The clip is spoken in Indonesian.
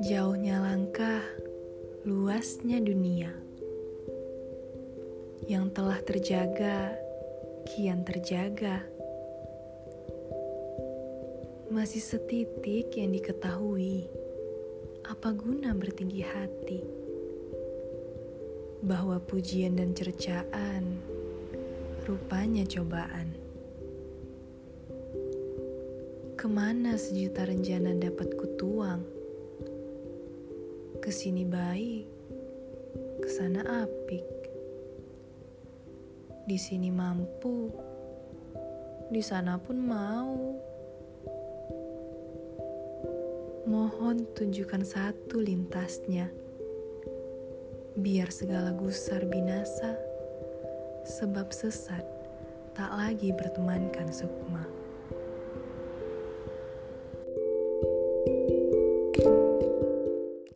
Jauhnya langkah, luasnya dunia. Yang telah terjaga, kian terjaga. Masih setitik yang diketahui, apa guna bertinggi hati? Bahwa pujian dan cercaan rupanya cobaan. Ke mana sejuta rencana dapat kutuang? Ke sini baik, ke sana apik. Di sini mampu, di sana pun mau. Mohon tunjukkan satu lintasnya, biar segala gusar binasa, sebab sesat tak lagi bertemankan sukma.